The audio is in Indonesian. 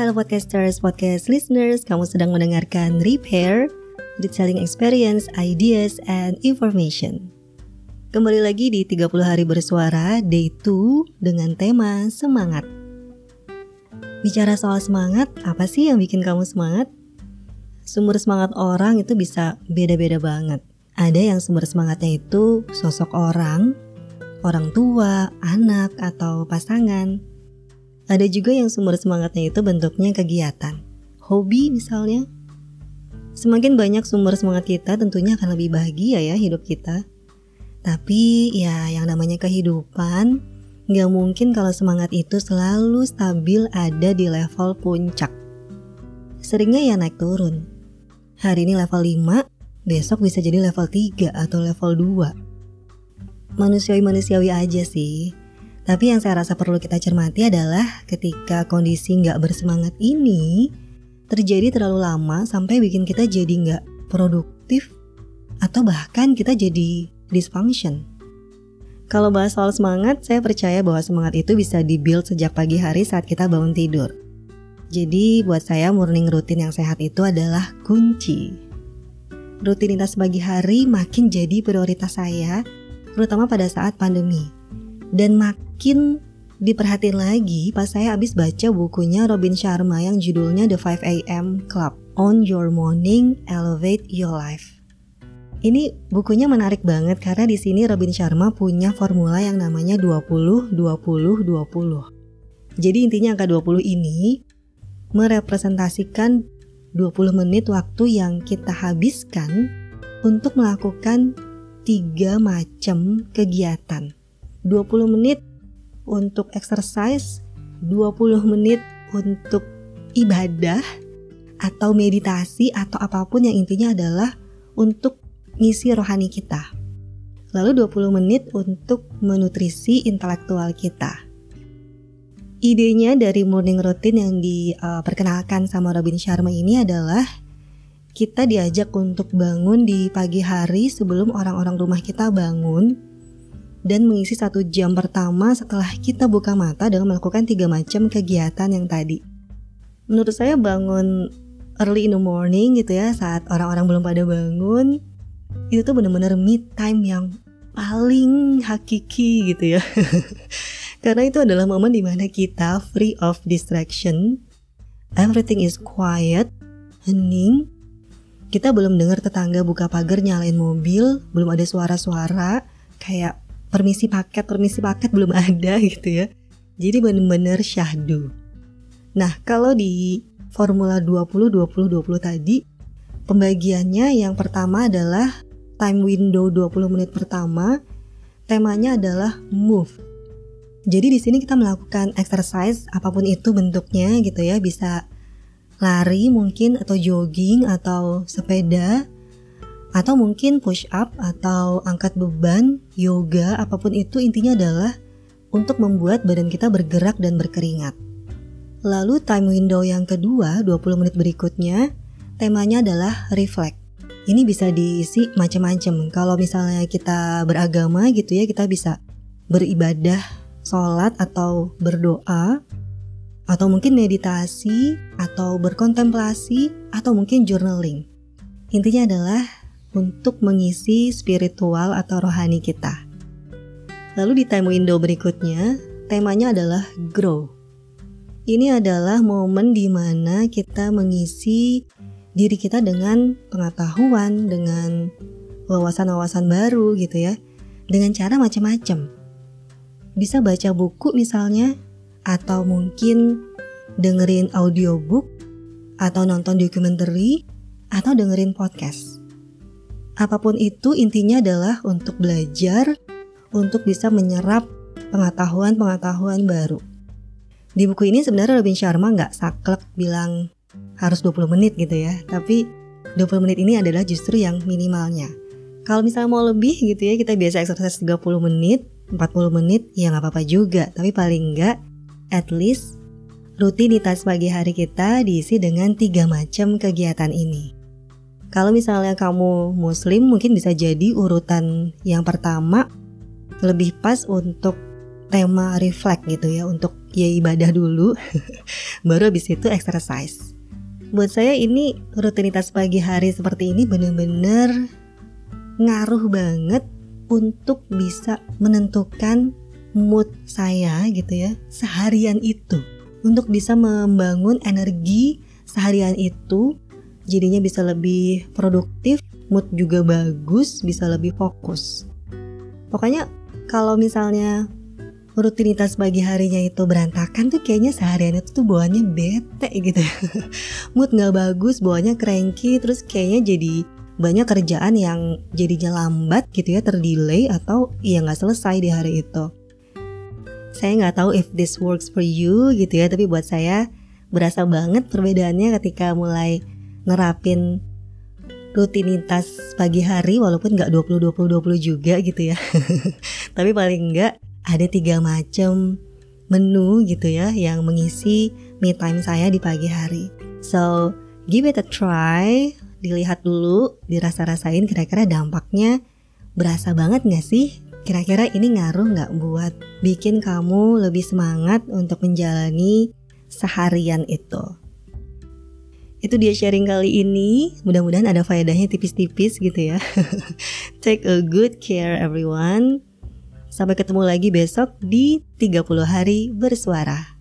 Halo podcasters, podcast listeners, kamu sedang mendengarkan Repair, Retailing Experience, Ideas, and Information. Kembali lagi di 30 hari bersuara, day 2 dengan tema semangat. Bicara soal semangat, apa sih yang bikin kamu semangat? Sumber semangat orang itu bisa beda-beda banget. Ada yang sumber semangatnya itu sosok orang, orang tua, anak, atau pasangan. Ada juga yang sumber semangatnya itu bentuknya kegiatan. Hobi misalnya. Semakin banyak sumber semangat kita tentunya akan lebih bahagia ya hidup kita. Tapi ya yang namanya kehidupan nggak mungkin kalau semangat itu selalu stabil ada di level puncak. Seringnya ya naik turun. Hari ini level 5, besok bisa jadi level 3 atau level 2. Manusiawi-manusiawi aja sih. Tapi yang saya rasa perlu kita cermati adalah ketika kondisi nggak bersemangat ini terjadi terlalu lama sampai bikin kita jadi nggak produktif atau bahkan kita jadi dysfunction. Kalau bahas soal semangat, saya percaya bahwa semangat itu bisa dibuild sejak pagi hari saat kita bangun tidur. Jadi buat saya morning routine yang sehat itu adalah kunci. Rutinitas pagi hari makin jadi prioritas saya, terutama pada saat pandemi. Dan makin diperhatiin lagi pas saya habis baca bukunya Robin Sharma yang judulnya The 5 AM Club On Your Morning Elevate Your Life. Ini bukunya menarik banget karena di sini Robin Sharma punya formula yang namanya 20 20 20. Jadi intinya angka 20 ini merepresentasikan 20 menit waktu yang kita habiskan untuk melakukan tiga macam kegiatan 20 menit untuk exercise, 20 menit untuk ibadah atau meditasi atau apa pun yang intinya adalah untuk ngisi rohani kita. Lalu 20 menit untuk menutrisi intelektual kita. Idenya dari morning routine yang diperkenalkan sama Robin Sharma ini adalah kita diajak untuk bangun di pagi hari sebelum orang-orang rumah kita bangun dan mengisi satu jam pertama setelah kita buka mata dengan melakukan tiga macam kegiatan yang tadi. Menurut saya bangun early in the morning gitu ya saat orang-orang belum pada bangun itu tuh bener-bener me time yang paling hakiki gitu ya. Karena itu adalah momen di mana kita free of distraction, everything is quiet, hening, kita belum dengar tetangga buka pagar nyalain mobil, belum ada suara-suara kayak permisi paket permisi paket belum ada gitu ya. Jadi bener-bener syahdu. Nah kalau di formula 20 20 20 tadi pembagiannya yang pertama adalah time window 20 menit pertama temanya adalah move. Jadi di sini kita melakukan exercise apa pun itu bentuknya gitu ya. Bisa lari mungkin atau jogging atau sepeda atau mungkin push up atau angkat beban, yoga, apa pun itu intinya adalah untuk membuat badan kita bergerak dan berkeringat. Lalu time window yang kedua, 20 menit berikutnya, temanya adalah reflect. Ini bisa diisi macam-macam. Kalau misalnya kita beragama gitu ya, kita bisa beribadah, sholat atau berdoa, atau mungkin meditasi, atau berkontemplasi, atau mungkin journaling. Intinya adalah untuk mengisi spiritual atau rohani kita. Lalu di time window berikutnya, temanya adalah grow. Ini adalah momen di mana kita mengisi diri kita dengan pengetahuan, dengan wawasan-wawasan baru gitu ya, dengan cara macam-macam. Bisa baca buku misalnya, atau mungkin dengerin audiobook, atau nonton dokumenter, atau dengerin podcast. Apa pun itu intinya adalah untuk belajar, untuk bisa menyerap pengetahuan-pengetahuan baru. Di buku ini sebenarnya Robin Sharma nggak saklek bilang harus 20 menit gitu ya, tapi 20 menit ini adalah justru yang minimalnya. Kalau misalnya mau lebih gitu ya, kita biasa exercise 30 menit, 40 menit, ya nggak apa-apa juga. Tapi paling nggak, at least rutinitas pagi hari kita diisi dengan tiga macam kegiatan ini. Kalau misalnya kamu muslim mungkin bisa jadi urutan yang pertama lebih pas untuk tema reflect gitu ya untuk ya ibadah dulu, baru habis itu exercise. Buat saya ini rutinitas pagi hari seperti ini bener-bener ngaruh banget untuk bisa menentukan mood saya gitu ya seharian itu untuk bisa membangun energi seharian itu jadinya bisa lebih produktif mood juga bagus bisa lebih fokus. Pokoknya kalau misalnya rutinitas pagi harinya itu berantakan tuh kayaknya seharian itu tuh bawaannya bete gitu. Mood nggak bagus bawaannya cranky terus kayaknya jadi banyak kerjaan yang jadinya lambat gitu ya terdelay atau ya nggak selesai di hari itu. Saya nggak tahu if this works for you gitu ya tapi buat saya berasa banget perbedaannya ketika mulai nerapin rutinitas pagi hari walaupun nggak 20 20 20 juga gitu ya. Tapi paling nggak ada tiga macam menu gitu ya yang mengisi me time saya di pagi hari. So, give it a try, dilihat dulu, dirasa-rasain kira-kira dampaknya berasa banget gak sih? Kira-kira ini ngaruh nggak buat bikin kamu lebih semangat untuk menjalani seharian itu? Itu dia sharing kali ini. Mudah-mudahan ada faedahnya tipis-tipis gitu ya. Take a good care everyone. Sampai ketemu lagi besok di 30 hari bersuara.